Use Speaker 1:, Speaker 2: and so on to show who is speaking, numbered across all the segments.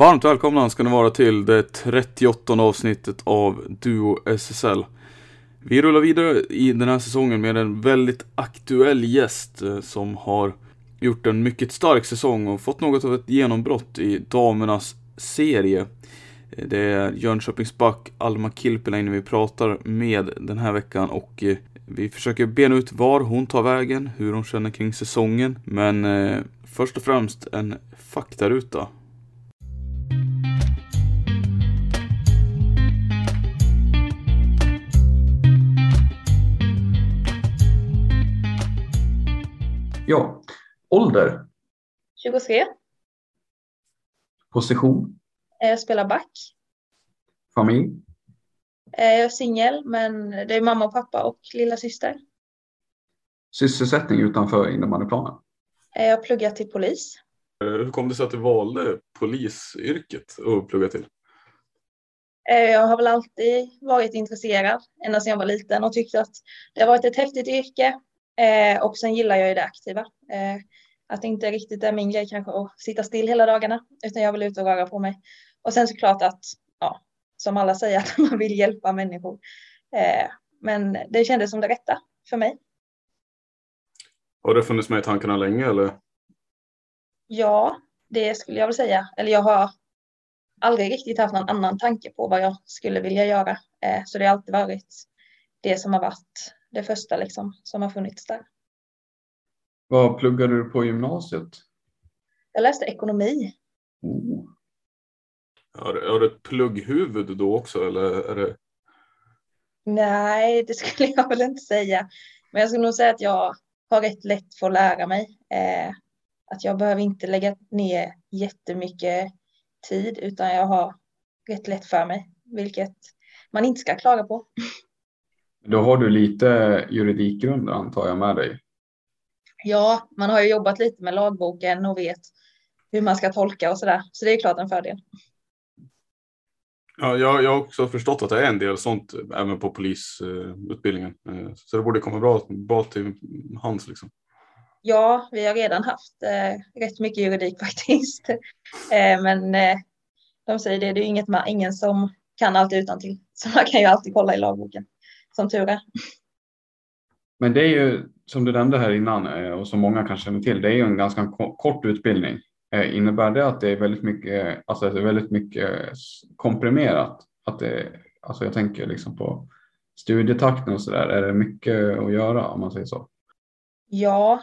Speaker 1: Varmt välkomna ska ni vara till det 38 avsnittet av Duo SSL. Vi rullar vidare i den här säsongen med en väldigt aktuell gäst eh, som har gjort en mycket stark säsong och fått något av ett genombrott i damernas serie. Eh, det är Jönköpings back Alma Kilpeläinen vi pratar med den här veckan och eh, vi försöker bena ut var hon tar vägen, hur hon känner kring säsongen. Men eh, först och främst en faktaruta.
Speaker 2: Ja, ålder,
Speaker 3: 23.
Speaker 2: position,
Speaker 3: Eh, Jag spelar back.
Speaker 2: familj,
Speaker 3: Eh, Jag är singel, men det är mamma och pappa och lilla syster.
Speaker 2: sysselsättning utanför innebandyplanen.
Speaker 3: Eh, Jag pluggar till polis.
Speaker 1: Eh, Hur kom det sig att du valde polisyrket att plugga till?
Speaker 3: Eh, Jag har väl alltid varit intresserad ända sedan jag var liten och tyckt att det har varit ett häftigt yrke. Eh, Och sen gillar jag ju det aktiva. Eh, Att det inte riktigt är min grej kanske att sitta still hela dagarna, utan jag vill ut och röra på mig. Och sen såklart att, ja, som alla säger, att man vill hjälpa människor. Eh, Men det kändes som det rätta för mig.
Speaker 1: Har det funnits med i tankarna länge eller?
Speaker 3: Ja, det skulle jag väl säga. Eller jag har aldrig riktigt haft någon annan tanke på vad jag skulle vilja göra. Eh, Så det har alltid varit det som har varit det första liksom, som har funnits där.
Speaker 2: Vad pluggade du på gymnasiet?
Speaker 3: Jag läste ekonomi.
Speaker 2: Oh.
Speaker 1: Har du, har du ett plugghuvud då också eller är det?
Speaker 3: Nej, det skulle jag väl inte säga. Men jag skulle nog säga att jag har rätt lätt för att lära mig. Eh, Att jag behöver inte lägga ner jättemycket tid, utan jag har rätt lätt för mig, vilket man inte ska klaga på.
Speaker 2: Då har du lite juridikgrunder antar jag med dig.
Speaker 3: Ja, man har ju jobbat lite med lagboken och vet hur man ska tolka och sådär. Så det är klart en fördel.
Speaker 1: Ja, jag, jag har också förstått att det är en del sånt även på polisutbildningen. Eh, Så det borde komma bra, bra till hands liksom.
Speaker 3: Ja, vi har redan haft eh, rätt mycket juridik faktiskt. Eh, men eh, de säger det, det är ju inget man, ingen som kan allt utan till. Så man kan ju alltid kolla i lagboken, som tur är.
Speaker 2: Men det är ju som du nämnde här innan eh, och som många kanske känner till, det är ju en ganska ko- kort utbildning. Eh, Innebär det att det är väldigt mycket, alltså att det är väldigt mycket komprimerat? Att det, alltså jag tänker liksom på studietakten och så där. Är det mycket att göra om man säger så?
Speaker 3: Ja,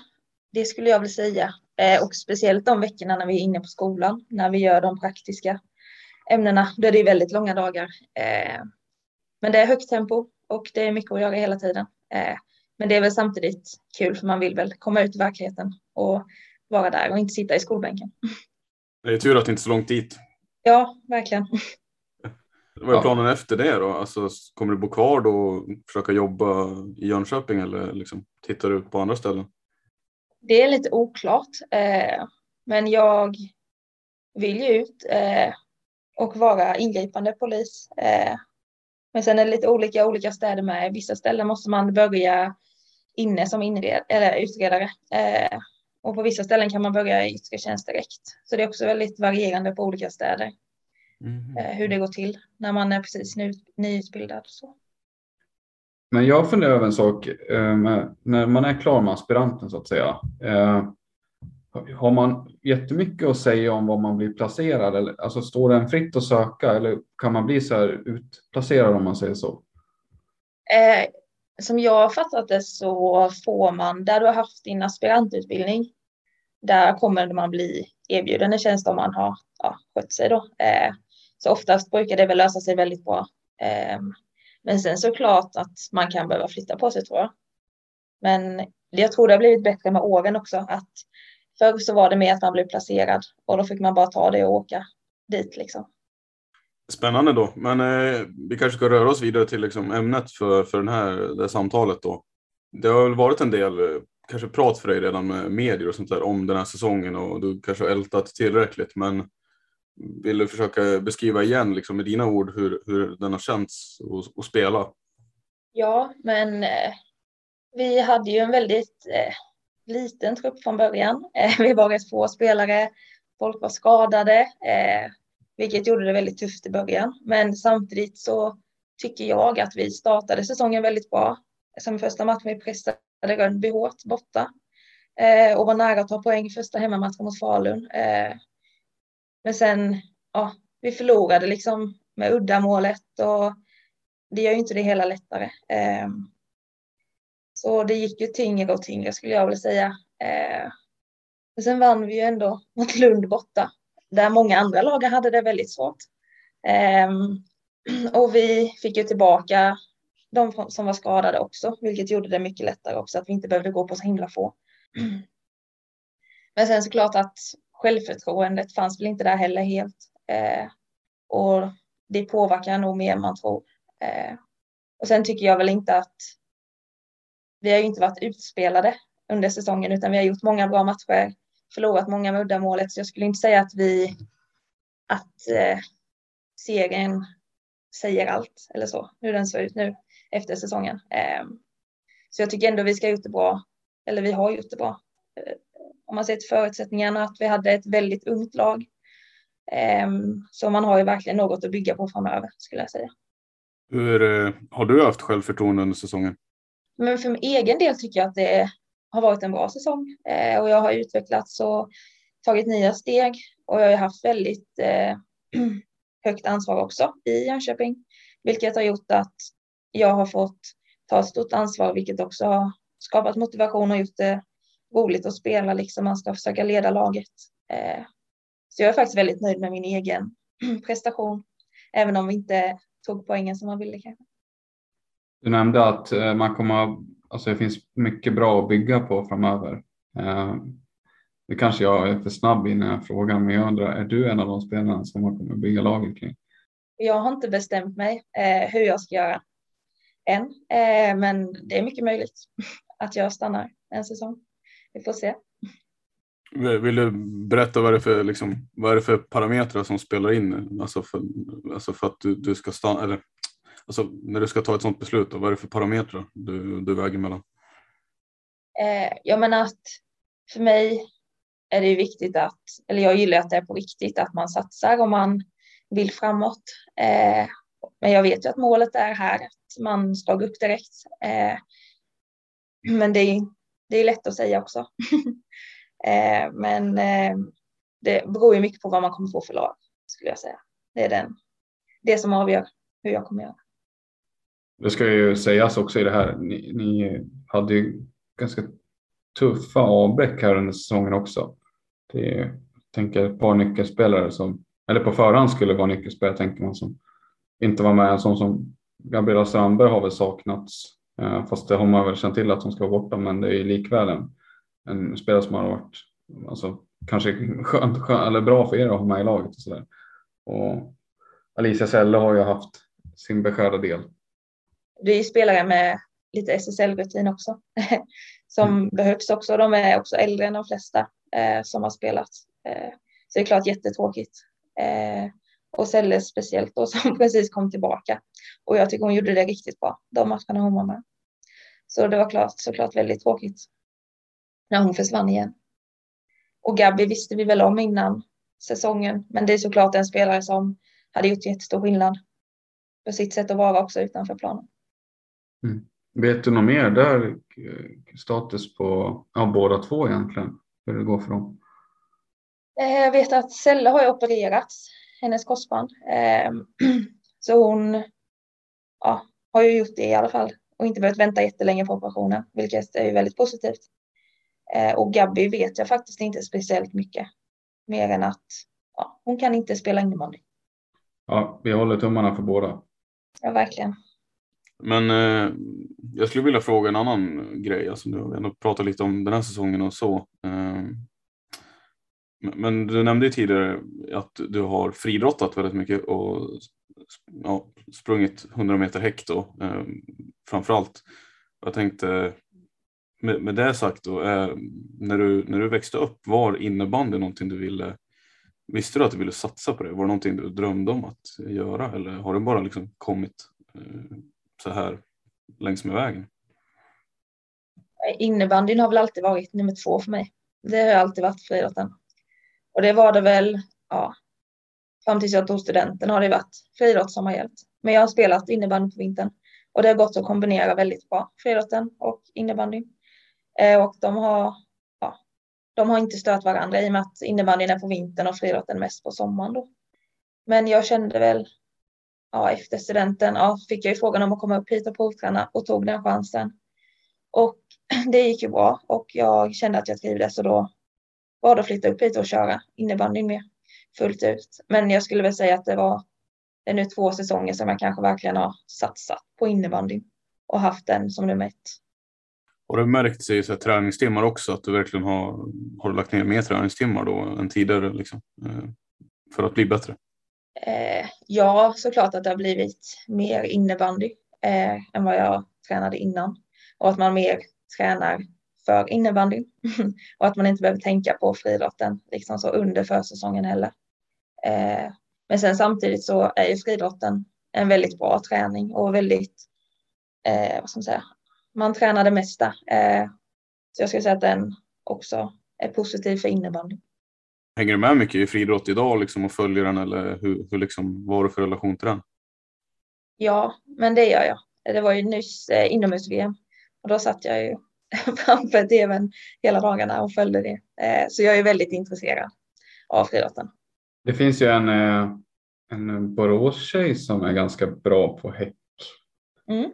Speaker 3: det skulle jag vilja säga. Eh, och speciellt de veckorna när vi är inne på skolan, när vi gör de praktiska ämnena, då är det väldigt långa dagar. Eh, men det är högt tempo och det är mycket att göra hela tiden. Eh, men det är väl samtidigt kul för man vill väl komma ut i verkligheten och vara där och inte sitta i skolbänken.
Speaker 1: Det är tur att det inte är så långt dit.
Speaker 3: Ja, verkligen.
Speaker 1: Vad är planen efter det då? Alltså, kommer du bo kvar då och försöka jobba i Jönköping eller liksom, tittar du på andra ställen?
Speaker 3: Det är lite oklart, eh, men jag vill ju ut eh, och vara ingripande polis. Eh, men sen är det lite olika olika städer med. Vissa ställen måste man börja inne som inred, eller utredare. Eh, och på vissa ställen kan man börja i yttre tjänst direkt. Så det är också väldigt varierande på olika städer. Mm. Eh, hur det går till när man är precis ny, nyutbildad. Så.
Speaker 2: Men jag funderar över en sak. Eh, när man är klar med aspiranten så att säga. Har man jättemycket att säga om var man blir placerad? Eller, alltså står den fritt att söka eller kan man bli så här utplacerad om man säger så?
Speaker 3: Eh, som jag har fattat det så får man, där du har haft din aspirantutbildning, där kommer man bli erbjuden en tjänst om man har ja, skött sig då. Eh, så oftast brukar det väl lösa sig väldigt bra. Eh, men sen såklart att man kan behöva flytta på sig tror jag. Men jag tror det har blivit bättre med åren också. Att förr så var det mer att man blev placerad och då fick man bara ta det och åka dit liksom.
Speaker 1: Spännande då, men eh, vi kanske ska röra oss vidare till liksom, ämnet för, för den här, det här samtalet då. Det har väl varit en del eh, kanske prat för dig redan med medier och sånt där om den här säsongen och du kanske har ältat tillräckligt men vill du försöka beskriva igen liksom, med dina ord hur, hur den har känts att, att spela?
Speaker 3: Ja, men eh, vi hade ju en väldigt eh, liten trupp från början. Eh, vi var rätt få spelare, folk var skadade, eh, vilket gjorde det väldigt tufft i början. Men samtidigt så tycker jag att vi startade säsongen väldigt bra. Som första matchen vi pressade Rönnby hårt borta eh, och var nära att ta poäng första hemmamatchen mot Falun. Men sen, ja, vi förlorade liksom med uddamålet och det gör ju inte det hela lättare. Ehm, så det gick ju tyngre och tyngre skulle jag vilja säga. Eh, men sen vann vi ju ändå mot Lund borta, där många andra lag hade det väldigt svårt. Eh, och vi fick ju tillbaka de som var skadade också, vilket gjorde det mycket lättare också att vi inte behövde gå på så himla få. Men sen såklart att självförtroendet fanns väl inte där heller helt. Eh, och det påverkar nog mer än man tror. Eh, och sen tycker jag väl inte att vi har ju inte varit utspelade under säsongen utan vi har gjort många bra matcher, förlorat många med uddamålet så jag skulle inte säga att vi att eh, serien säger allt eller så, hur den ser ut nu efter säsongen. Eh, så jag tycker ändå vi ska ha gjort det bra, eller vi har gjort det bra. Eh, om man ser till förutsättningarna att vi hade ett väldigt ungt lag. Eh, så man har ju verkligen något att bygga på framöver skulle jag säga.
Speaker 1: Hur eh, har du haft självförtroende under säsongen?
Speaker 3: Men för min egen del tycker jag att det har varit en bra säsong. Eh, och jag har utvecklats och tagit nya steg. Och jag har haft väldigt eh, högt ansvar också i Jönköping, vilket har gjort att jag har fått ta ett stort ansvar, vilket också har skapat motivation och gjort det roligt att spela, liksom. Man ska försöka leda laget. Eh, så jag är faktiskt väldigt nöjd med min egen prestation, även om vi inte tog poängen som man ville kanske.
Speaker 2: Du nämnde att eh, man kommer, alltså det finns mycket bra att bygga på framöver. Eh, nu kanske jag är för snabb i den här frågan, men jag undrar, är du en av de spelarna som man kommer bygga laget kring?
Speaker 3: Jag har inte bestämt mig eh, hur jag ska göra än, eh, men det är mycket möjligt att jag stannar en säsong. Vi får se.
Speaker 1: Vill du berätta vad det är för, liksom, vad är det för parametrar som spelar in? Alltså för, alltså för att du, du ska stanna, eller alltså när du ska ta ett sådant beslut, då, vad är det för parametrar du, du väger mellan?
Speaker 3: Eh, jag menar att för mig är det viktigt att, eller jag gillar att det är på riktigt, att man satsar om man vill framåt. Eh, men jag vet ju att målet är här, att man ska gå upp direkt. Eh, men det är, det är lätt att säga också. eh, men eh, det beror ju mycket på vad man kommer få för lag, skulle jag säga. Det är den, det som avgör hur jag kommer göra.
Speaker 2: Det ska ju sägas också i det här, ni, ni hade ju ganska tuffa avbräck här under säsongen också. Det är, jag tänker ett par nyckelspelare som, eller på förhand skulle vara nyckelspelare tänker man som inte var med. En sån som Gabriela Strandberg har väl saknats, eh, fast det har man väl känt till att hon ska vara borta, men det är ju likväl en, en spelare som har varit alltså, kanske skönt, skönt, eller bra för er att ha med i laget och sådär. Och Alicia Selle har ju haft sin beskärda del
Speaker 3: vi är spelare med lite SSL-rutin också. som
Speaker 2: Mm.
Speaker 3: behövs också. De är också äldre än de flesta eh, som har spelat. Eh, så det är klart jättetråkigt. Eh, och Selle speciellt då som precis kom tillbaka. Och jag tycker hon gjorde det riktigt bra de matcherna hon var med. Så det var klart, såklart väldigt tråkigt när hon försvann igen. Och Gabby visste vi väl om innan säsongen. Men det är såklart en spelare som hade gjort jättestor skillnad på sitt sätt att vara också utanför planen.
Speaker 2: Vet du något mer där? eh, Status på ja, båda två egentligen? Hur det går för dem?
Speaker 3: Eh, Jag vet att Selle har opererats, hennes korsband. Eh, Så hon ja, har ju gjort det i alla fall och inte behövt vänta jättelänge på operationen, vilket är ju väldigt positivt. Eh, Och Gabby vet jag faktiskt inte speciellt mycket, mer än att ja, hon kan inte spela innebandy.
Speaker 2: Ja, vi håller tummarna för båda.
Speaker 3: Ja, verkligen.
Speaker 1: Men eh, jag skulle vilja fråga en annan grej. Alltså, nu har vi ändå pratat lite om den här säsongen och så. Eh, men- du nämnde ju tidigare att du har friidrottat väldigt mycket och ja, sprungit 100 meter häck då eh, framförallt. Jag tänkte med, med det sagt då, eh, när, du, när du växte upp, var innebandy någonting du ville Visste du att du ville satsa på det? Var det någonting du drömde om att göra eller har det bara liksom kommit eh, så här längs med vägen?
Speaker 3: Eh, innebandyn har väl alltid varit nummer två för mig. Det har alltid varit friidrotten. Och det var det väl, ja, fram tills jag tog studenten har det varit friidrott som har hjälpt. Men jag har spelat innebandy på vintern och det har gått att kombinera väldigt bra, friidrotten och innebandyn. Eh, och de har, ja, de har inte stört varandra i och med att innebandyn är på vintern och friidrotten mest på sommaren då. Men jag kände väl, ja, efter studenten, ja, fick jag ju frågan om att komma upp hit och provträna och tog den chansen. Och det gick ju bra och jag kände att jag trivdes och då var det att flytta upp hit och köra innebandyn mer fullt ut. Men jag skulle väl säga att det var det är nu två säsonger som jag kanske verkligen har satsat på innebandyn och haft den som nummer ett.
Speaker 1: Har du märkt sig i så här träningstimmar också att du verkligen har, har lagt ner mer träningstimmar då än tidigare liksom, eh, för att bli bättre?
Speaker 3: Eh, ja, såklart att det har blivit mer innebandy eh, än vad jag tränade innan och att man mer tränar för innebandy och att man inte behöver tänka på friidrotten liksom så under försäsongen heller. Eh, men sen samtidigt så är ju friidrotten en väldigt bra träning och väldigt, eh, vad ska man säga, man tränar det mesta. Eh, så jag skulle säga att den också är positiv för innebandy.
Speaker 1: Hänger du med mycket i friidrott idag liksom, och följer den eller hur, hur liksom, vad har du för relation till den?
Speaker 3: Ja, men det gör jag. Det var ju nyss eh, inomhus-VM och då satt jag ju framför tvn hela dagarna och följde det. Eh, så jag är väldigt intresserad av friidrotten.
Speaker 2: Det finns ju en, eh, en Borås-tjej som är ganska bra på häck.
Speaker 3: Mm.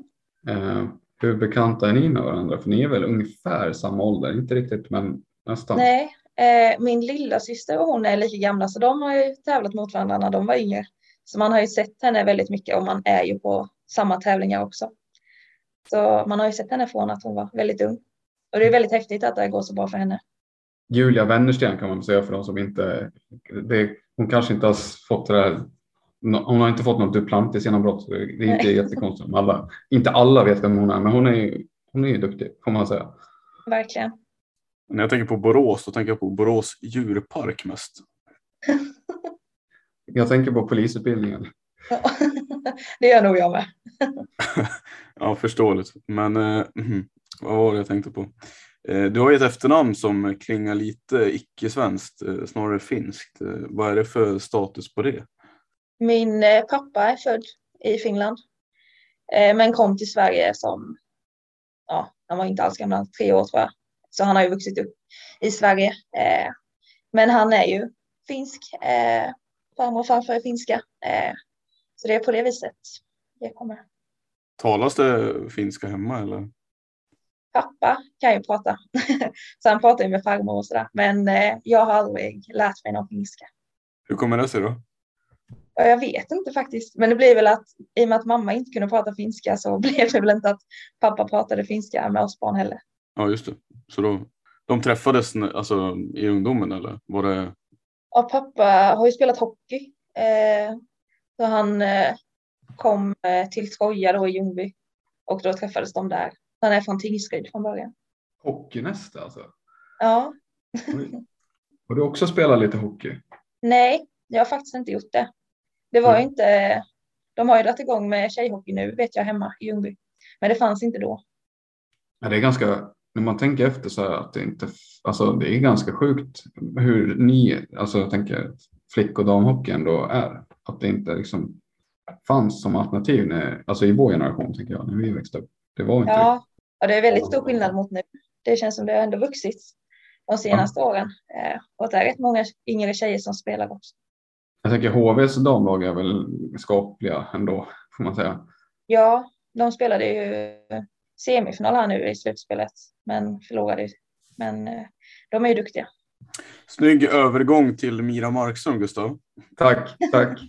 Speaker 2: Eh, hur bekanta är ni med varandra? För ni är väl ungefär samma ålder, inte riktigt men nästan.
Speaker 3: Nej, eh, min lilla syster och hon är lika gamla så de har ju tävlat mot varandra när de var yngre. Så man har ju sett henne väldigt mycket och man är ju på samma tävlingar också. Så man har ju sett henne från att hon var väldigt ung. Och det är väldigt häftigt att det går så bra för henne.
Speaker 2: Julia Wennersten kan man säga för de som inte. Det, hon kanske inte har fått det där. Hon har inte fått något Duplantis genombrott. så Det är inte
Speaker 3: Nej.
Speaker 2: jättekonstigt om alla. Inte alla vet vem hon är, men hon är ju, hon är ju duktig får man säga.
Speaker 3: Verkligen.
Speaker 1: När jag tänker på Borås, då tänker jag på Borås djurpark mest.
Speaker 2: Jag tänker på polisutbildningen.
Speaker 3: det gör nog jag med.
Speaker 1: Ja, förståeligt. Men eh, mhm, vad var det jag tänkte på? Eh, du har ju ett efternamn som klingar lite icke-svenskt, eh, snarare finskt. Eh, vad är det för status på det?
Speaker 3: Min eh, pappa är född i Finland. Eh, Men kom till Sverige som, ja, han var inte alls gammal, tre år tror jag. Så han har ju vuxit upp i Sverige. Eh, Men han är ju finsk. eh, Farmor och farfar är finska. Eh, Så det är på det viset det kommer.
Speaker 1: Talas det finska hemma eller?
Speaker 3: Pappa kan ju prata. Så han pratar ju med farmor och sådär. Men jag har aldrig lärt mig någon finska.
Speaker 1: Hur kommer det sig då?
Speaker 3: Ja, jag vet inte faktiskt. Men det blir väl att i och med att mamma inte kunde prata finska så blev det väl inte att pappa pratade finska med oss barn heller.
Speaker 1: Ja, just det. Så då, de träffades alltså, i ungdomen eller? Var det...
Speaker 3: Ja, pappa har ju spelat hockey. Eh, så han eh, kom eh, till Troja då i Ljungby och då träffades de där. Han är från Tingsryd från början.
Speaker 2: Hockeynäste alltså.
Speaker 3: Ja,
Speaker 2: Har du också spelat lite hockey?
Speaker 3: nej, jag har faktiskt inte gjort det. Det var ju
Speaker 2: Mm.
Speaker 3: inte, de har ju dragit igång med tjejhockey nu vet jag hemma i Ljungby. Men det fanns inte då.
Speaker 2: Ja, det är ganska, när man tänker efter så här att det inte, alltså det är ganska sjukt hur ni, alltså jag tänker flick och damhockey ändå är. Att det inte liksom fanns som alternativ när, alltså i vår generation tänker jag, när vi växte upp. Det var inte
Speaker 3: Ja, och det är väldigt stor skillnad mot nu. Det känns som det har ändå vuxit de senaste åren. Eh, och det är rätt många yngre tjejer som spelar också.
Speaker 2: Jag tänker HVs damlag är väl skapliga ändå, får man säga.
Speaker 3: Ja, de spelade ju semifinal här nu i slutspelet, men förlorade. Men eh, de är ju duktiga.
Speaker 1: Snygg övergång till Mira Markström, Gustav.
Speaker 2: Tack, tack.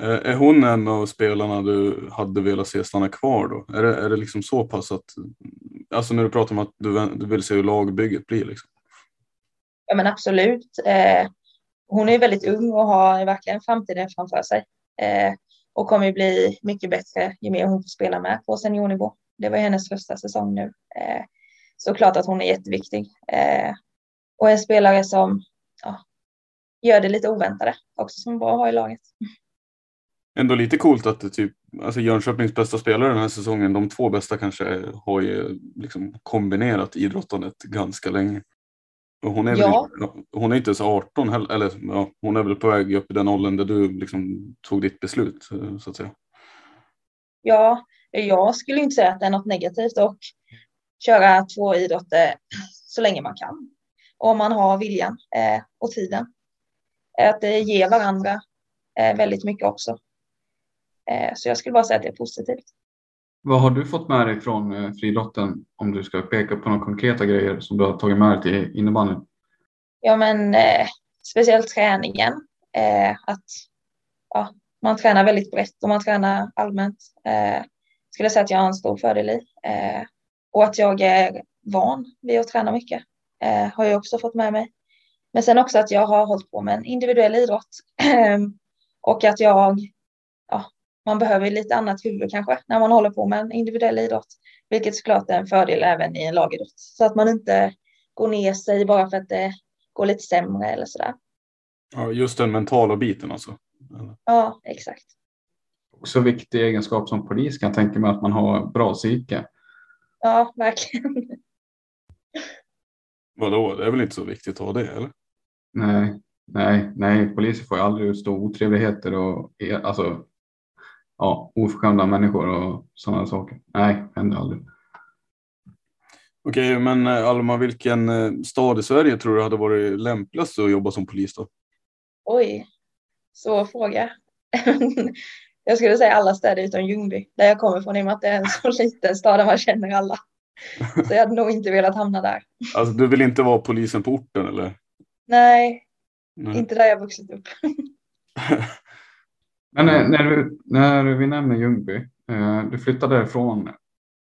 Speaker 1: Eh, Är hon en av spelarna du hade velat se stanna kvar då? Är det, är det liksom så pass att, alltså när du pratar om att du, du vill se hur lagbygget blir liksom?
Speaker 3: Ja, men absolut. Eh, hon är väldigt ung och har verkligen framtiden framför sig. Eh, och kommer ju bli mycket bättre ju mer hon får spela med på seniornivå. Det var hennes första säsong nu. Eh, såklart att hon är jätteviktig. Eh, och en spelare som ja, gör det lite oväntade också som är bra att ha i laget.
Speaker 1: Ändå lite coolt att det typ, alltså Jönköpings bästa spelare den här säsongen, de två bästa kanske har ju liksom kombinerat idrottandet ganska länge. Hon är väl
Speaker 3: Ja.
Speaker 1: hon är inte ens 18 heller, eller ja, hon är väl på väg upp i den åldern där du liksom tog ditt beslut eh, så att säga.
Speaker 3: Ja, jag skulle inte säga att det är något negativt och köra två idrotter så länge man kan. Om man har viljan eh, och tiden. Eh, Att det ger varandra eh, väldigt mycket också. Eh, så jag skulle bara säga att det är positivt.
Speaker 2: Vad har du fått med dig från eh, friidrotten om du ska peka på några konkreta grejer som du har tagit med dig till innebandyn?
Speaker 3: Ja, men eh, speciellt träningen. Eh, att ja, man tränar väldigt brett och man tränar allmänt. Eh, skulle säga att jag har en stor fördel i. Eh, och att jag är van vid att träna mycket. Eh, har jag också fått med mig. Men sen också att jag har hållit på med en individuell idrott. och att jag, ja, man behöver lite annat huvud kanske när man håller på med en individuell idrott. Vilket såklart är en fördel även i en lagidrott. Så att man inte går ner sig bara för att det går lite sämre eller sådär.
Speaker 1: Ja, just den mentala biten alltså.
Speaker 3: Ja, exakt.
Speaker 2: Också viktig egenskap som polis kan jag tänka mig att man har bra psyke.
Speaker 3: Ja, verkligen.
Speaker 1: Vadå, det är väl inte så viktigt att ha det eller?
Speaker 2: Nej, nej, nej, poliser får ju aldrig utstå otrevligheter och alltså, ja, oförskämda människor och sådana saker. Nej, händer aldrig.
Speaker 1: Okej, men eh, Alma, vilken eh, stad i Sverige tror du hade varit lämpligast att jobba som polis då?
Speaker 3: Oj, svår fråga. Jag skulle säga alla städer utom Ljungby, där jag kommer från i och med att det är en så liten stad där man känner alla. Så jag hade nog inte velat hamna där.
Speaker 1: Alltså, du vill inte vara polisen på orten eller?
Speaker 3: Nej,
Speaker 1: Nej.
Speaker 3: inte där jag vuxit upp.
Speaker 2: Men när, när, du, när vi nämner Ljungby, eh, du flyttade därifrån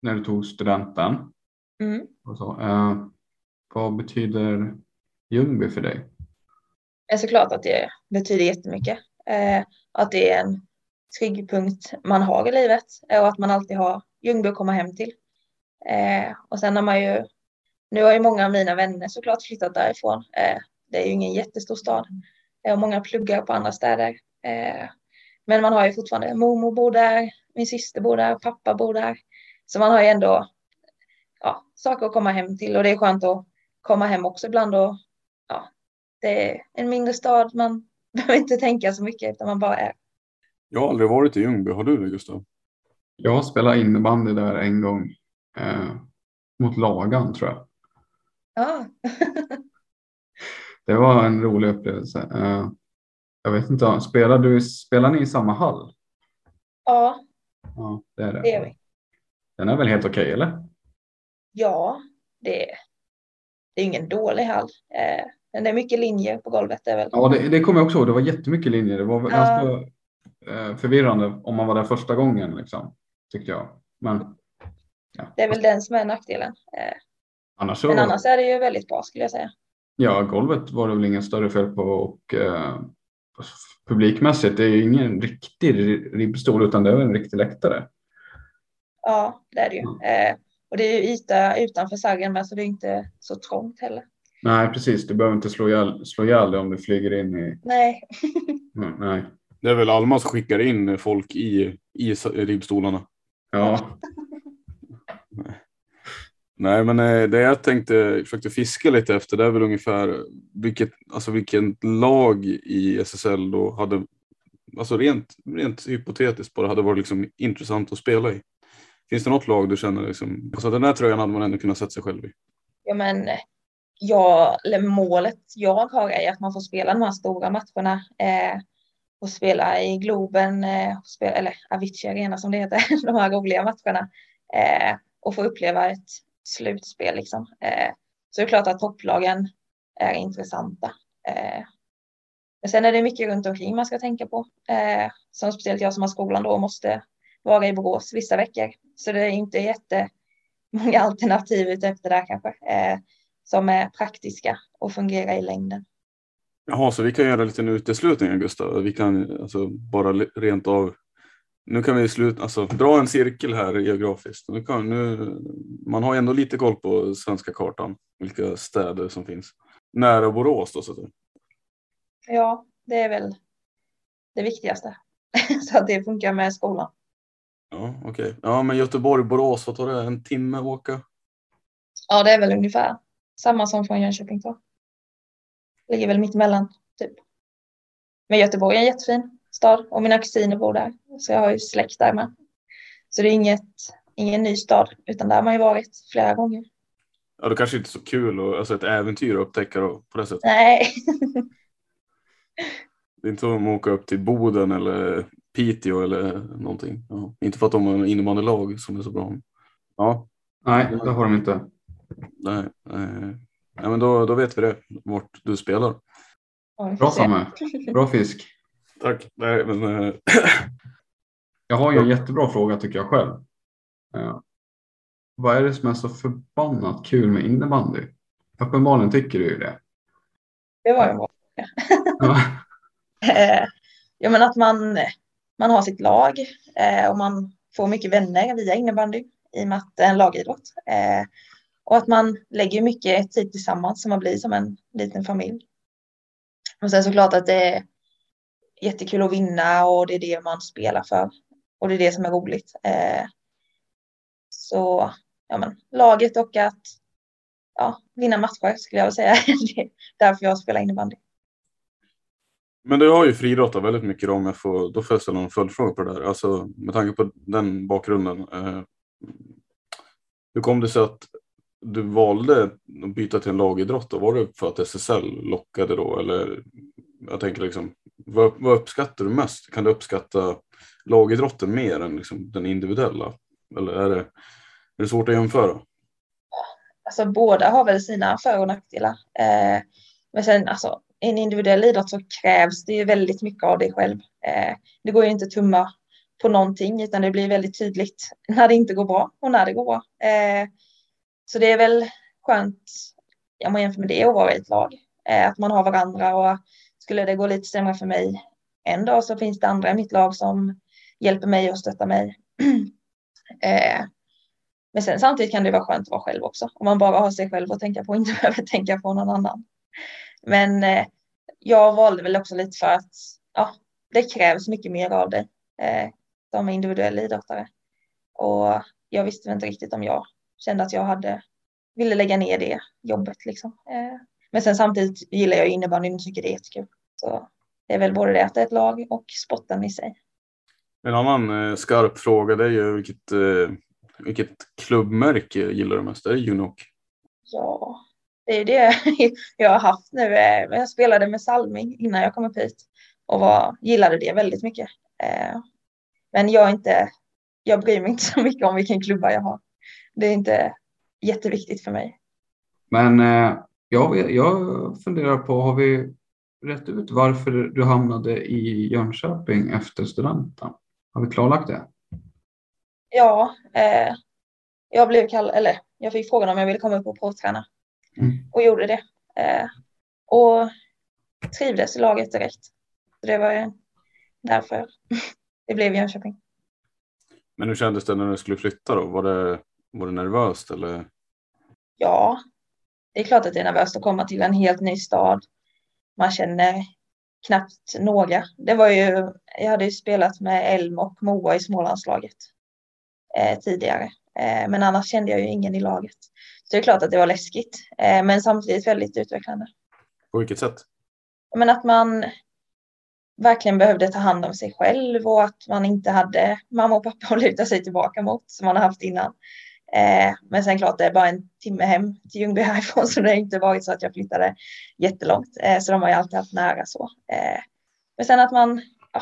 Speaker 2: när du tog studenten.
Speaker 3: Mm.
Speaker 2: Så, eh, vad betyder Ljungby för dig?
Speaker 3: Det är såklart att det betyder jättemycket. Eh, att det är en trygg punkt man har i livet eh, och att man alltid har Ljungby att komma hem till. Eh, och sen har man ju, nu har ju många av mina vänner såklart flyttat därifrån. Eh, det är ju ingen jättestor stad eh, och många pluggar på andra städer. Men man har ju fortfarande mormor bor där, min syster bor där, pappa bor där. Så man har ju ändå ja, saker att komma hem till och det är skönt att komma hem också ibland och ja, det är en mindre stad. Man behöver inte tänka så mycket utan man bara är.
Speaker 1: Jag har aldrig varit i Ljungby, har du det Gustav?
Speaker 2: Jag spelade innebandy där en gång eh, mot Lagan tror jag.
Speaker 3: Ja,
Speaker 2: Det var en rolig upplevelse. Eh, jag vet inte, spelar, du, spelar ni i samma hall?
Speaker 3: ja
Speaker 2: Ja, det är det.
Speaker 3: det är vi.
Speaker 2: Den är väl helt okej eller?
Speaker 3: Ja, det, det är ingen dålig hall. Eh, men det är mycket linjer på golvet. Det är väl.
Speaker 2: Ja, det, det kommer jag också ihåg. Det var jättemycket linjer. Det var
Speaker 3: Ja.
Speaker 2: ganska eh, förvirrande om man var där första gången liksom, tyckte jag. Men
Speaker 3: Det är väl den som är nackdelen. Eh,
Speaker 2: annars så,
Speaker 3: men annars är det ju väldigt bra skulle jag säga.
Speaker 2: ja, golvet var det väl ingen större fel på och eh, publikmässigt, det är ju ingen riktig ribbstol utan det är en riktig läktare.
Speaker 3: Ja, det är det ju. Eh, och det är ju yta utanför sargen med så det är inte så trångt heller.
Speaker 2: Nej, precis. Du behöver inte slå ihjäl, slå ihjäl om du flyger in i...
Speaker 3: Nej.
Speaker 2: Mm, Nej.
Speaker 1: Det är väl Alma som skickar in folk i, i ribbstolarna.
Speaker 2: Ja,
Speaker 1: Nej, men eh, det jag tänkte, försökte fiska lite efter, det är väl ungefär vilket, alltså vilket lag i SSL då hade, alltså rent, rent hypotetiskt bara, hade varit liksom intressant att spela i. Finns det något lag du känner liksom, alltså den här tröjan hade man ändå kunnat sätta sig själv i?
Speaker 3: Ja, men ja, eller målet jag har är att man får spela de här stora matcherna. Eh, och spela i Globen, eh, och spela, eller Avicii Arena som det heter, de här roliga matcherna. Eh, och få uppleva ett slutspel liksom. Eh, så det är klart att topplagen är intressanta. Eh, men sen är det mycket runt omkring man ska tänka på. Eh, som speciellt jag som har skolan då måste vara i Borås vissa veckor. Så det är inte jättemånga alternativ ute efter där kanske. Som är praktiska och fungerar i längden.
Speaker 1: Jaha, så vi kan göra en liten uteslutning Gustav. Vi kan alltså bara rent av. Nu kan vi sluta, alltså dra en cirkel här geografiskt. Nu kan, nu, man har ju ändå lite koll på svenska kartan, vilka städer som finns. Nära Borås då så att säga.
Speaker 3: Ja, det är väl det viktigaste. så att det funkar med skolan.
Speaker 1: Ja, okej. Ja, men Göteborg, Borås, vad tar det? En timme att åka?
Speaker 3: Ja, det är väl ungefär samma som från Jönköping då. Ligger väl mitt emellan typ. Men Göteborg är jättefin stad och mina kusiner bor där. Så jag har ju släkt där med. Så det är inget, ingen ny stad utan där har man ju varit flera gånger.
Speaker 1: Ja, det kanske inte är så kul och alltså ett äventyr att upptäcka då, på det sättet.
Speaker 3: Nej,
Speaker 1: Det är inte som att åka upp till Boden eller Piteå eller någonting. Ja, inte för att de har en innebandylag som är så bra. Ja,
Speaker 2: nej, det har de inte.
Speaker 1: nej, nej. nej men då, då vet vi det, vart du spelar.
Speaker 3: Ja,
Speaker 2: Bra. Samme. Bra fisk.
Speaker 1: Tack. Nej, men, eh,
Speaker 2: Jag har ju en jättebra fråga tycker jag själv. Eh, vad är det som är så förbannat kul med innebandy? Uppenbarligen tycker du ju det.
Speaker 3: Det var ju bra.
Speaker 2: Ja.
Speaker 3: Eh, ja, men att man, man har sitt lag eh, och man får mycket vänner via innebandy i och med att det är en lagidrott. Eh, och att man lägger mycket tid tillsammans så man blir som en liten familj. Och sen såklart att det är jättekul att vinna och det är det man spelar för. Och det är det som är roligt. Eh, så ja, men, laget och att ja, vinna matcher skulle jag vilja säga. det är därför jag spelar innebandy.
Speaker 1: men du har ju friidrottat väldigt mycket då, om jag får, då får jag ställa en följdfråga på det där. Alltså med tanke på den bakgrunden. Eh, hur kom det sig att du valde att byta till en lagidrott? Då? Var det för att SSL lockade då? Eller jag tänker liksom, vad, vad uppskattar du mest? Kan du uppskatta lagidrotten mer än liksom den individuella? Eller är det, är det svårt att jämföra?
Speaker 3: alltså båda har väl sina för och nackdelar. Eh, men sen alltså i en individuell idrott så krävs det ju väldigt mycket av dig själv. Eh, det går ju inte att tumma på någonting utan det blir väldigt tydligt när det inte går bra och när det går bra. Eh, så det är väl skönt, om man jämför med det, att vara i ett lag. Eh, att man har varandra och skulle det gå lite sämre för mig en dag så finns det andra i mitt lag som hjälper mig och stöttar mig. eh, men sen samtidigt kan det vara skönt att vara själv också. Om man bara har sig själv att tänka på och inte behöver tänka på någon annan. Men eh, jag valde väl också lite för att ja, det krävs mycket mer av dig eh, som individuell idrottare. Och jag visste väl inte riktigt om jag kände att jag hade ville lägga ner det jobbet liksom. Eh, men sen samtidigt gillar jag innebandyn och tycker det är jättekul. Så det är väl både det att det är ett lag och sporten i sig.
Speaker 1: En annan eh, skarp fråga det är ju vilket, eh, vilket klubbmärke gillar du mest? Är det Unok?
Speaker 3: Ja, det är det jag har haft nu. Eh, Jag spelade med Salming innan jag kom upp hit och var, gillade det väldigt mycket. Eh, Men jag inte, jag bryr mig inte så mycket om vilken klubba jag har. Det är inte jätteviktigt för mig.
Speaker 2: Men eh, jag, jag funderar på, har vi rätt ut varför du hamnade i Jönköping efter studenten? Har vi klarlagt det?
Speaker 3: Ja, eh, jag blev kallad, eller jag fick frågan om jag ville komma upp och provträna
Speaker 2: Mm.
Speaker 3: och gjorde det. Eh, och trivdes i laget direkt. Så det var ju därför det blev Jönköping.
Speaker 1: Men hur kändes det när du skulle flytta då? Var det, var det nervöst eller?
Speaker 3: Ja, det är klart att det är nervöst att komma till en helt ny stad. Man känner knappt några. Det var ju, jag hade ju spelat med Elm och Moa i Smålandslaget eh, tidigare. Eh, men annars kände jag ju ingen i laget. Så det är klart att det var läskigt, eh, men samtidigt väldigt utvecklande.
Speaker 1: På vilket sätt?
Speaker 3: Men att man verkligen behövde ta hand om sig själv och att man inte hade mamma och pappa att luta sig tillbaka mot som man har haft innan. Eh, men sen klart det är bara en timme hem till Ljungby härifrån så det har inte varit så att jag flyttade jättelångt. Eh, så de har ju alltid haft nära så. Eh, men sen att man ja,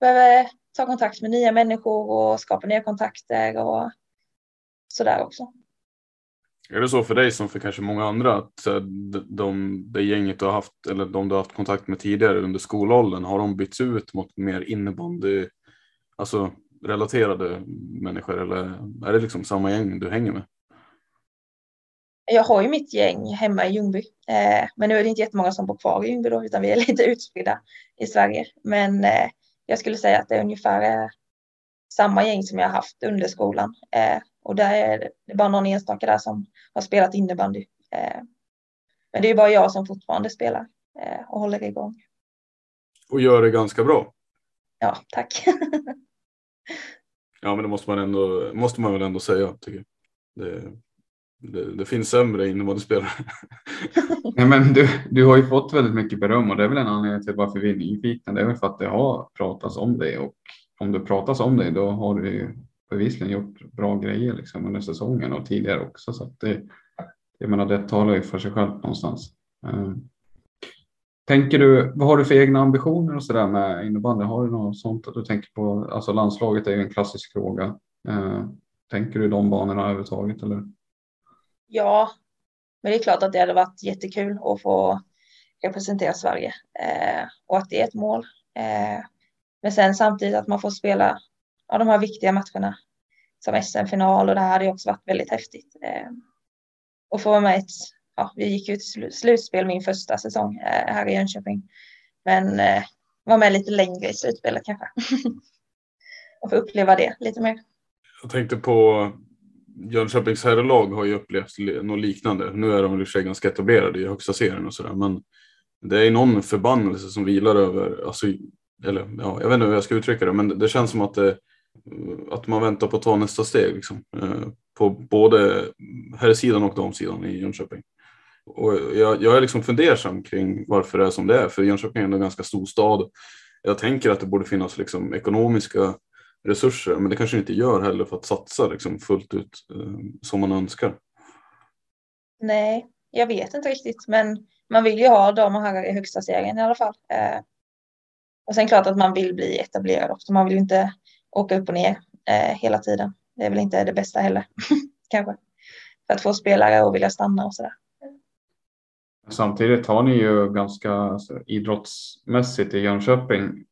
Speaker 3: behöver ta kontakt med nya människor och skapa nya kontakter och sådär också.
Speaker 1: Är det så för dig som för kanske många andra att eh, de, det gänget du har haft eller de du har haft kontakt med tidigare under skolåldern har de bytts ut mot mer innebandy, alltså relaterade människor eller är det liksom samma gäng du hänger med?
Speaker 3: Jag har ju mitt gäng hemma i Ljungby, eh, men nu är det inte jättemånga som bor kvar i Ljungby då, utan vi är lite utspridda i Sverige. Men eh, jag skulle säga att det är ungefär eh, samma gäng som jag har haft under skolan. Eh, och där är det bara någon enstaka där som har spelat innebandy. Eh, men det är bara jag som fortfarande spelar eh, och håller igång.
Speaker 1: Och gör det ganska bra.
Speaker 3: Ja, tack.
Speaker 1: ja, men det måste man, ändå, måste man väl ändå säga. Tycker jag. Det, det, det finns sämre innebandyspelare.
Speaker 2: Nej, men du, du har ju fått väldigt mycket beröm och det är väl en anledning till varför vi är nyfikna. Det är väl för att det har pratats om dig och om det pratas om dig då har du ju bevisligen gjort bra grejer liksom under säsongen och tidigare också. Så att det, jag menar, det talar ju för sig själv någonstans. Um, tänker du, vad har du för egna ambitioner och så där med innebandy? Har du något sånt att du tänker på? Alltså landslaget är ju en klassisk fråga. Eh, tänker du de banorna överhuvudtaget eller?
Speaker 3: Ja, men det är klart att det hade varit jättekul att få representera Sverige eh, och att det är ett mål. Eh, men sen samtidigt att man får spela ja, de här viktiga matcherna som SM-final och det här hade också varit väldigt häftigt. Eh, och få vara med i ett, ja, vi gick ju till slutspel min första säsong eh, här i Jönköping. Men eh, var med lite längre i slutspelet kanske. och få uppleva det lite mer.
Speaker 1: Jag tänkte på Jönköpings herrlag har ju upplevt något liknande. Nu är de i och för sig ganska etablerade i högsta serien och sådär, men det är någon förbannelse som vilar över, alltså, eller ja, jag vet inte hur jag ska uttrycka det, men det känns som att, det, att man väntar på att ta nästa steg liksom, eh, på både herrsidan och damsidan i Jönköping. Och jag, jag är liksom fundersam kring varför det är som det är, för Jönköping är ändå en ganska stor stad. Jag tänker att det borde finnas liksom ekonomiska resurser, men det kanske inte gör heller för att satsa liksom fullt ut eh, som man önskar.
Speaker 3: Nej, jag vet inte riktigt, men man vill ju ha dam och herrar i högsta serien i alla fall. Eh, och sen klart att man vill bli etablerad också. Man vill inte åka upp och ner eh, hela tiden. Det är väl inte det bästa heller, kanske. För att få spelare att vilja stanna och sådär.
Speaker 2: Samtidigt har ni ju ganska alltså, idrottsmässigt i Jönköping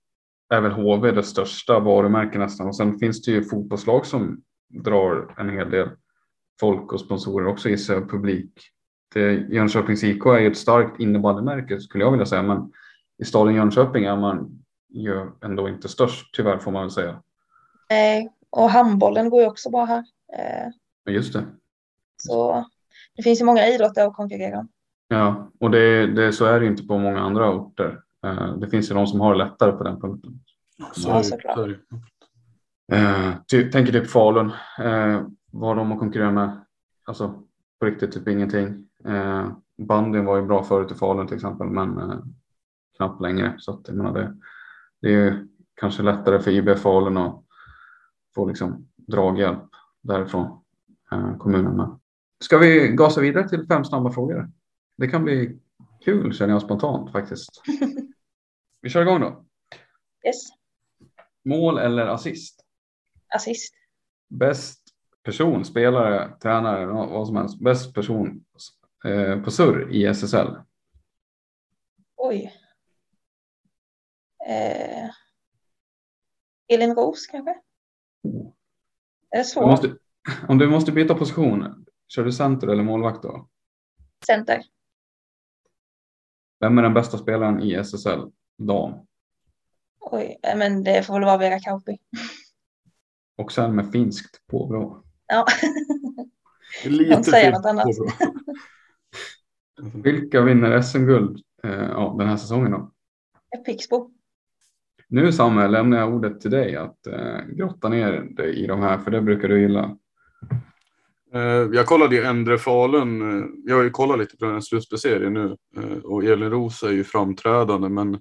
Speaker 2: är väl HV det största varumärket nästan och sen finns det ju fotbollslag som drar en hel del folk och sponsorer också i sig publik. Det, Jönköpings IK är ju ett starkt innebandymärke skulle jag vilja säga men i staden Jönköping är man ju ändå inte störst tyvärr får man väl säga.
Speaker 3: Nej, och handbollen går ju också bra här.
Speaker 2: Eh, Just det.
Speaker 3: Så det finns ju många idrotter att konkurrera om.
Speaker 2: Ja, och det, det, så är det inte på många andra orter. Eh, det finns ju de som har lättare på den punkten.
Speaker 3: Så ja, såklart. Så
Speaker 2: eh, typ, tänker typ Falun. Eh, vad de har konkurrerat med. Alltså på riktigt typ ingenting. Eh, bandyn var ju bra förut i Falun till exempel men eh, knappt längre. Så att, jag menar, det, det är kanske lättare för IB Falun att få liksom draghjälp därifrån eh, kommunen. Med. Ska vi gasa vidare till fem snabba frågor? Det kan bli kul känner jag spontant faktiskt. Vi kör igång då.
Speaker 3: Yes.
Speaker 2: Mål eller assist?
Speaker 3: Assist.
Speaker 2: Bäst person, spelare, tränare, vad som helst. Bäst person eh, på surr i SSL?
Speaker 3: Oj. Eh, Elin Ros kanske?
Speaker 2: Oh.
Speaker 3: Är det
Speaker 2: måste, om du måste byta position, kör du center eller målvakt då?
Speaker 3: Center.
Speaker 2: Vem är den bästa spelaren i SSL dam?
Speaker 3: Oj, men det får väl vara Vera Kauppi.
Speaker 2: Och sen med finskt påbrå.
Speaker 3: Ja.
Speaker 1: Lite
Speaker 3: säger
Speaker 1: fel
Speaker 3: något annat.
Speaker 2: Vilka vinner SM-guld eh, ja, den här säsongen då?
Speaker 3: Pixbo.
Speaker 2: Nu Samuel lämnar jag ordet till dig att eh, grotta ner dig i de här för det brukar du gilla.
Speaker 1: Eh, Jag kollade ju Endre Falun. eh, Jag har ju kollat lite på den här slutspelsserien nu eh, och Elin Roos är ju framträdande men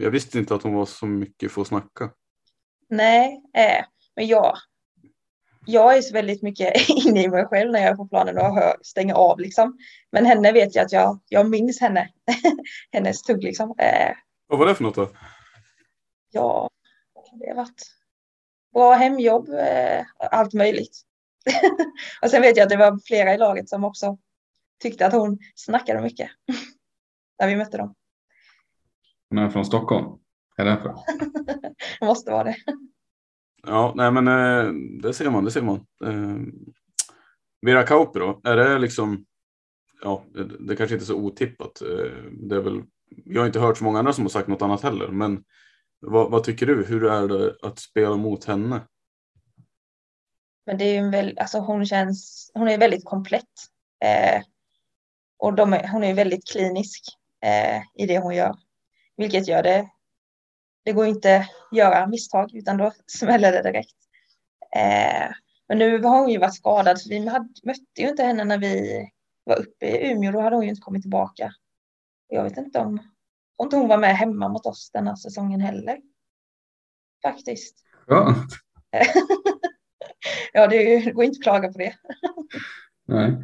Speaker 1: jag visste inte att hon var så mycket för att snacka.
Speaker 3: Nej, eh, men jag, jag är så väldigt mycket inne i mig själv när jag är på planen och hör, stänger av liksom. Men henne vet jag att jag, jag minns henne, hennes tugg liksom. Eh,
Speaker 1: Vad var det för något då?
Speaker 3: ja, det har varit bra hemjobb, eh, allt möjligt. och sen vet jag att det var flera i laget som också tyckte att hon snackade mycket när vi mötte dem.
Speaker 2: Hon är från Stockholm. Är det därför?
Speaker 3: Det måste vara det.
Speaker 1: Ja, nej men eh, det ser man, det ser man. Eh, Vera Kauppi då, är det liksom, ja, det, det kanske inte är så otippat. Eh, det är väl, jag har inte hört så många andra som har sagt något annat heller, men vad, vad tycker du? Hur är det att spela mot henne?
Speaker 3: Men det är ju en väl, alltså hon känns, hon är väldigt komplett. Eh, och de är, hon är väldigt klinisk eh, i det hon gör. Vilket gör det, det går inte att göra misstag utan då smäller det direkt. Eh, men nu har hon ju varit skadad så vi hade, mötte ju inte henne när vi var uppe i Umeå. Då hade hon ju inte kommit tillbaka. Jag vet inte om, om inte hon var med hemma mot oss den här säsongen heller. Faktiskt.
Speaker 2: Skönt.
Speaker 3: ja, det, går inte att klaga på det.
Speaker 2: Nej.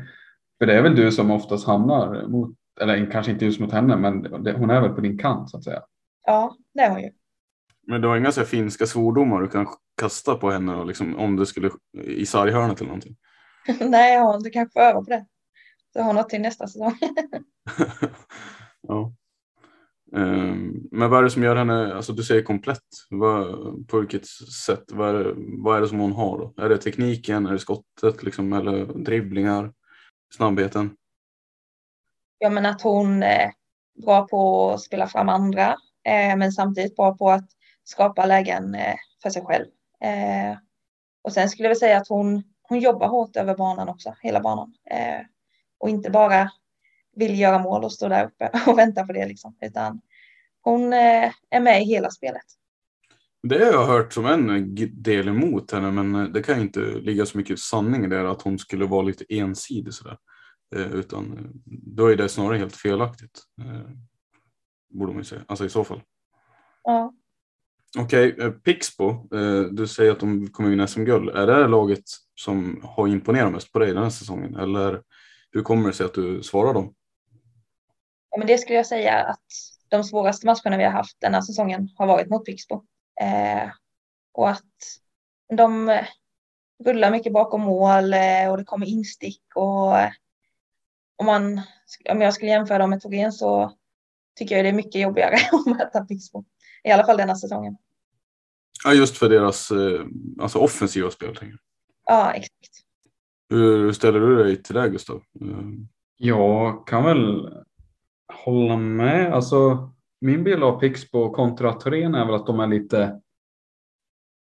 Speaker 2: För det är väl du som oftast hamnar mot, eller kanske inte just mot henne, men det, hon är väl på din kant så att säga.
Speaker 3: Ja, det är hon ju.
Speaker 1: Men du har inga så här finska svordomar du kan kasta på henne och liksom, om det skulle i sarghörnet eller någonting?
Speaker 3: Nej, jag har inte kanske får öva på det. Så jag har något till nästa säsong.
Speaker 1: ja. Ehm, men vad är det som gör henne, alltså du säger komplett, vad, på vilket sätt, vad är, det, vad är det som hon har då? Är det tekniken, är det skottet liksom, eller dribblingar, snabbheten?
Speaker 3: Ja, men att hon eh, är bra på att spela fram andra, eh, men samtidigt bra på att skapa lägen eh, för sig själv. Och sen skulle jag säga att hon, hon jobbar hårt över banan också, hela banan. Och inte bara vill göra mål och stå där uppe och vänta på det liksom, utan hon eh, är med i hela spelet.
Speaker 1: Det har jag hört som en del emot henne, men det kan ju inte ligga så mycket sanning i det att hon skulle vara lite ensidig sådär. Eh, utan eh, då är det snarare helt felaktigt. Eh, borde man ju säga, alltså i så fall.
Speaker 3: Ja.
Speaker 1: Okej, eh, Pixbo, eh, du säger att de kommer vinna SM-guld. Är det laget som har imponerat mest på dig den här säsongen? Eller hur kommer det sig att du svarar dem?
Speaker 3: Ja, men det skulle jag säga att de svåraste matcherna vi har haft den här säsongen har varit mot Pixbo. Eh, och att de eh, rullar mycket bakom mål eh, och det kommer instick och eh, om, man, om jag skulle jämföra dem med Torén så tycker jag det är mycket jobbigare att möta Pixbo. I alla fall denna säsongen.
Speaker 1: Ja, just för deras eh, alltså offensiva spel. tänker jag.
Speaker 3: Ja, exakt.
Speaker 1: Hur ställer du dig till det Gustav?
Speaker 2: Jag kan väl hålla med. Alltså, min bild av Pixbo kontra Torén är väl att de är lite.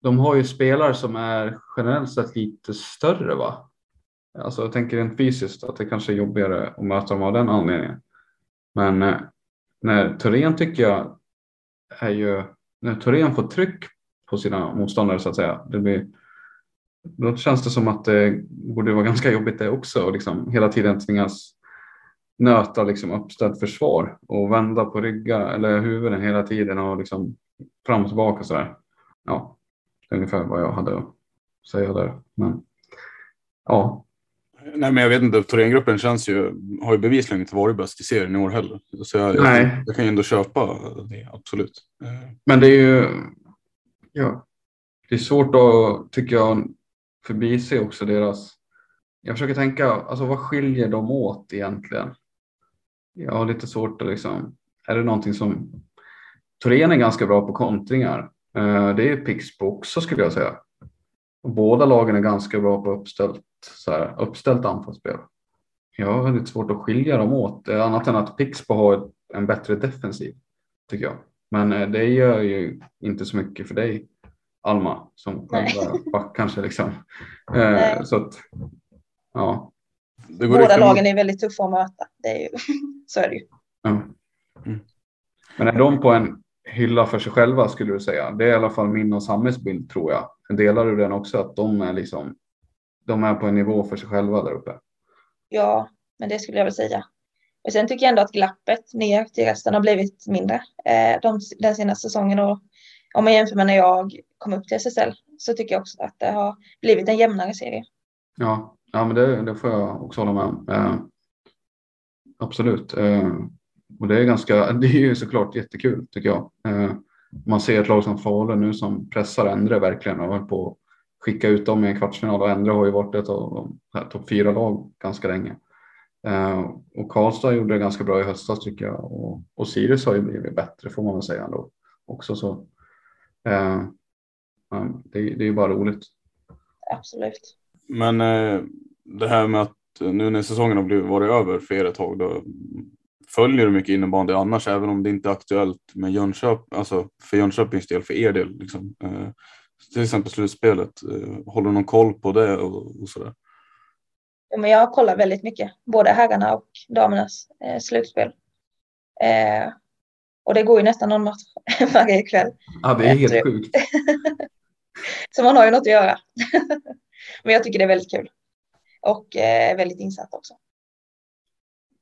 Speaker 2: De har ju spelare som är generellt sett lite större va? Alltså jag tänker rent fysiskt att det kanske är jobbigare att möta dem av den anledningen. Men eh, när Torén tycker jag är ju när Torén får tryck på sina motståndare så att säga. Det blir, då känns det som att det borde vara ganska jobbigt det också och liksom hela tiden tvingas nöta liksom uppställt försvar och vända på ryggar eller huvuden hela tiden och liksom fram och tillbaka sådär. Ja, det är ungefär vad jag hade att säga där. Men ja,
Speaker 1: Nej, men jag vet inte. Thorengruppen känns ju, har ju bevisligen inte varit bäst i serien i år heller. Så jag, jag, jag kan ju ändå köpa det, absolut.
Speaker 2: Men det är ju ja, det är svårt att tycker jag förbise också deras. Jag försöker tänka, alltså vad skiljer dem åt egentligen? Jag har lite svårt att liksom, är det någonting som Torén är ganska bra på kontringar. Eh, Det är Pixbo också skulle jag säga. Och båda lagen är ganska bra på uppställt, så här, uppställt anfallsspel. Jag har lite svårt att skilja dem åt, eh, annat än att Pixbo har en bättre defensiv, tycker jag. Men eh, det gör ju inte så mycket för dig, Alma, som själva back kanske liksom. Så att, ja.
Speaker 3: Båda lagen är väldigt tuffa att möta. Det är ju, så är det ju.
Speaker 2: ja.
Speaker 1: Mm.
Speaker 2: Men är de på en hylla för sig själva skulle du säga? Det är i alla fall min och Sammes bild tror jag. Delar du den också att de är liksom, de är på en nivå för sig själva där uppe?
Speaker 3: Ja, men det skulle jag väl säga. Och sen tycker jag ändå att glappet ner till resten har blivit mindre eh, de, den senaste säsongen. Och om man jämför med när jag kom upp till SSL så tycker jag också att det har blivit en jämnare serie.
Speaker 2: Ja, ja men det, det får jag också hålla med om. Eh, absolut. Eh, och det är ganska, det är ju såklart jättekul tycker jag. Eh, man ser ett lag som Falun nu som pressar Endre verkligen och höll på att skicka ut dem i en kvartsfinal och Endre har ju varit ett av de topp fyra lag ganska länge. Eh, och Karlstad gjorde det ganska bra i höstas tycker jag och, och Sirius har ju blivit bättre får man väl säga ändå också så. Eh, det, det är ju bara roligt.
Speaker 3: Absolut.
Speaker 1: Men eh, det här med att nu när säsongen har blivit, varit över för er ett tag, då följer du mycket innebandy annars, även om det inte är aktuellt med Jönköping, alltså för Jönköpings del, för er del. Liksom. Eh, till exempel slutspelet, eh, håller du någon koll på det och, och sådär?
Speaker 3: Ja, men jag kollar väldigt mycket, både herrarna och damernas eh, slutspel. Eh, och det går ju nästan någon match varje kväll.
Speaker 2: Ja, det är helt sjukt.
Speaker 3: Så man har ju något att göra. men jag tycker det är väldigt kul. Och eh, väldigt insatt också.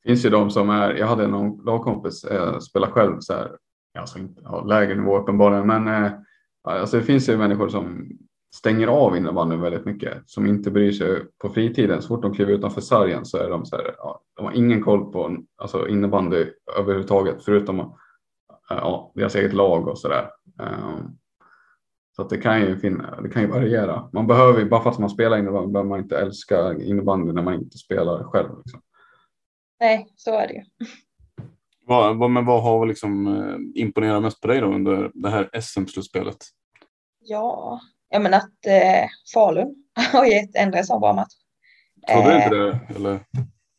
Speaker 2: Det finns ju de som är, jag hade någon lagkompis eh, spela själv så här, alltså inte ja, lägre nivå uppenbarligen, men eh, alltså det finns ju människor som stänger av innebandyn väldigt mycket, som inte bryr sig på fritiden. Så fort de kliver utanför sargen så är de så här, ja, de har ingen koll på alltså innebandy överhuvudtaget, förutom eh, ja, deras eget lag och så där. Um, så att det kan ju finna, det kan ju variera. Man behöver ju, bara för att man spelar innebandy behöver man inte älska innebandy när man inte spelar själv. Liksom.
Speaker 3: Nej, så är det ju.
Speaker 1: Vad, vad, men vad har liksom eh, imponerat mest på dig då under det här SM-slutspelet?
Speaker 3: Ja, jag menar att eh, Falun har gett Endre en sån bra match.
Speaker 1: Trodde du
Speaker 3: Eh,
Speaker 1: inte det? Eller?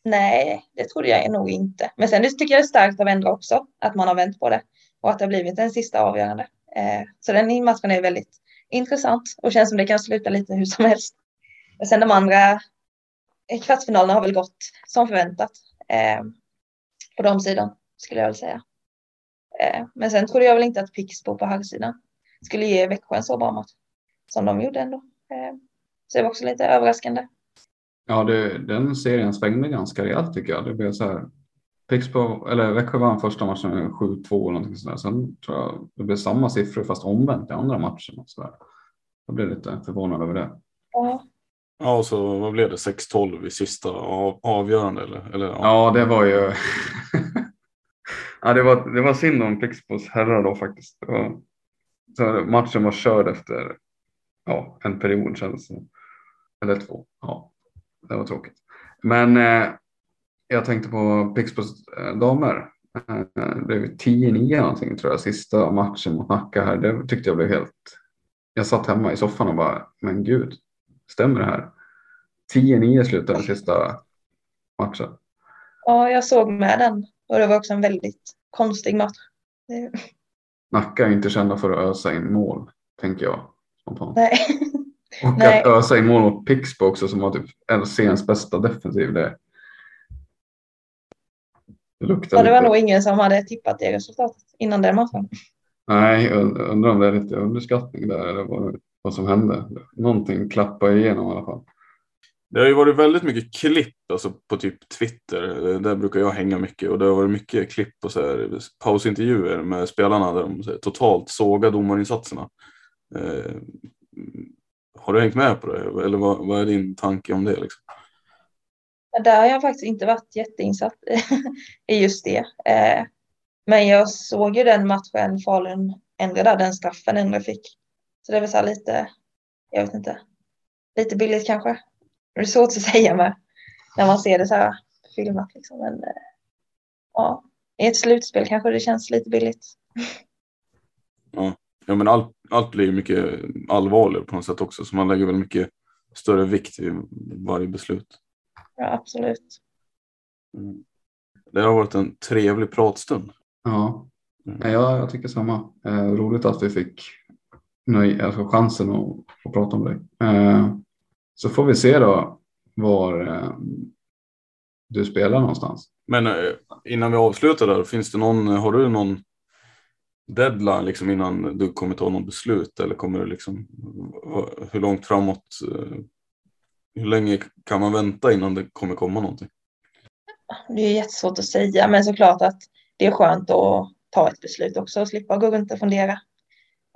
Speaker 3: Nej, det trodde jag nog inte. Men sen tycker jag det är starkt av Endre också, att man har vänt på det och att det har blivit en sista avgörande. Eh, så den matchen är väldigt intressant och känns som det kan sluta lite hur som helst. Och sen de andra kvartsfinalerna har väl gått som förväntat eh, på de sidan skulle jag väl säga. Eh, men sen trodde jag väl inte att Pixbo på herrsidan skulle ge Växjö en så bra match som de gjorde ändå. Så det var också lite överraskande.
Speaker 2: Ja, det, den serien svängde ganska rejält tycker jag. Det blev så här. Pixbo, eller Växjö vann första matchen med 7-2 eller någonting sådär. Sen tror jag det blev samma siffror fast omvänt i andra matchen. Och så där. Jag blev lite förvånad över det.
Speaker 3: Ja,
Speaker 1: Ja, och så vad blev det? 6-12 i sista av, avgörande? Eller, eller, ja.
Speaker 2: Ja, det var ju. ja, det var, det var synd om Pixbos herrar då faktiskt. Det var... Så matchen var körd efter ja, en period kändes det. Eller två. Ja, det var tråkigt. Men eh, jag tänkte på Pixbos damer. Eh, det blev 10-9 någonting tror jag, sista matchen mot Nacka här. Det tyckte jag blev helt... Jag satt hemma i soffan och bara, men gud, stämmer det här? 10-9 slutade den sista matchen.
Speaker 3: ja, jag såg med den och det var också en väldigt konstig match.
Speaker 2: Nacka är inte kända för att ösa in mål, tänker jag. spontant.
Speaker 3: Nej,
Speaker 2: Och
Speaker 3: Nej.
Speaker 2: att ösa in mål mot Pixbo också som var typ seriens bästa defensiv. Det, det luktar
Speaker 3: ja, det var
Speaker 2: lite.
Speaker 3: nog ingen som hade tippat det resultatet innan den matchen.
Speaker 2: Nej, jag undrar om det är lite underskattning där eller vad, vad som hände. Någonting klappade igenom i alla fall.
Speaker 1: Det har ju varit väldigt mycket klipp alltså på typ Twitter. Där brukar jag hänga mycket och det har varit mycket klipp och så här, pausintervjuer med spelarna där de så här, totalt sågar domarinsatserna. Eh, har du hängt med på det? Eller vad, vad är din tanke om det? Liksom?
Speaker 3: Där har jag faktiskt inte varit jätteinsatt i just det. Eh, men jag såg ju den matchen Falun ändrade, den straffen Endre fick. Så det är väl så här lite, jag vet inte, lite billigt kanske. Det är svårt att säga med när man ser det så här filmat liksom. Men eh, ja, i ett slutspel kanske det känns lite billigt.
Speaker 1: Ja, men allt, allt blir ju mycket allvarligare på något sätt också. Så man lägger väl mycket större vikt vid varje beslut.
Speaker 3: Ja, absolut.
Speaker 1: Mm. Det har varit en trevlig pratstund.
Speaker 2: Ja, Ja, jag tycker samma. Eh, roligt att vi fick nöj, alltså chansen att, att prata om det. Eh, så får vi se då var eh, du spelar någonstans.
Speaker 1: Men eh, innan vi avslutar där, finns det någon, har du någon deadline liksom innan du kommer ta något beslut eller kommer du liksom hur långt framåt? Hur länge kan man vänta innan det kommer komma någonting?
Speaker 3: Det är jättesvårt att säga, men såklart att det är skönt att ta ett beslut också och slippa gå runt och fundera.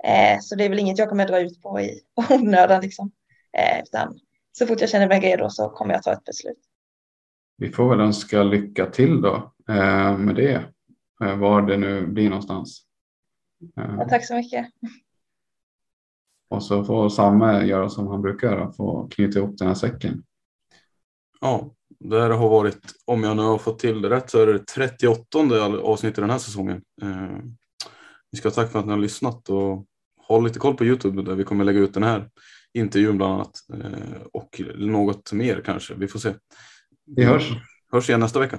Speaker 3: Eh, så det är väl inget jag kommer dra ut på i onödan liksom. Eh, utan så fort jag känner mig redo så kommer jag ta ett beslut.
Speaker 2: Vi får väl önska lycka till då eh, med det. Eh, var det nu blir någonstans. Eh,
Speaker 3: Ja, tack så mycket.
Speaker 2: Och så får Samme göra som han brukar göra, få knyta ihop den här säcken.
Speaker 1: Ja, det här har varit, om jag nu har fått till det rätt, så är det 38 avsnittet den här säsongen. Eh, vi ska tacka för att ni har lyssnat och håll lite koll på Youtube där vi kommer lägga ut den här intervjun bland annat. Eh, och något mer kanske, vi får se.
Speaker 2: Vi hörs.
Speaker 1: Hörs igen nästa vecka.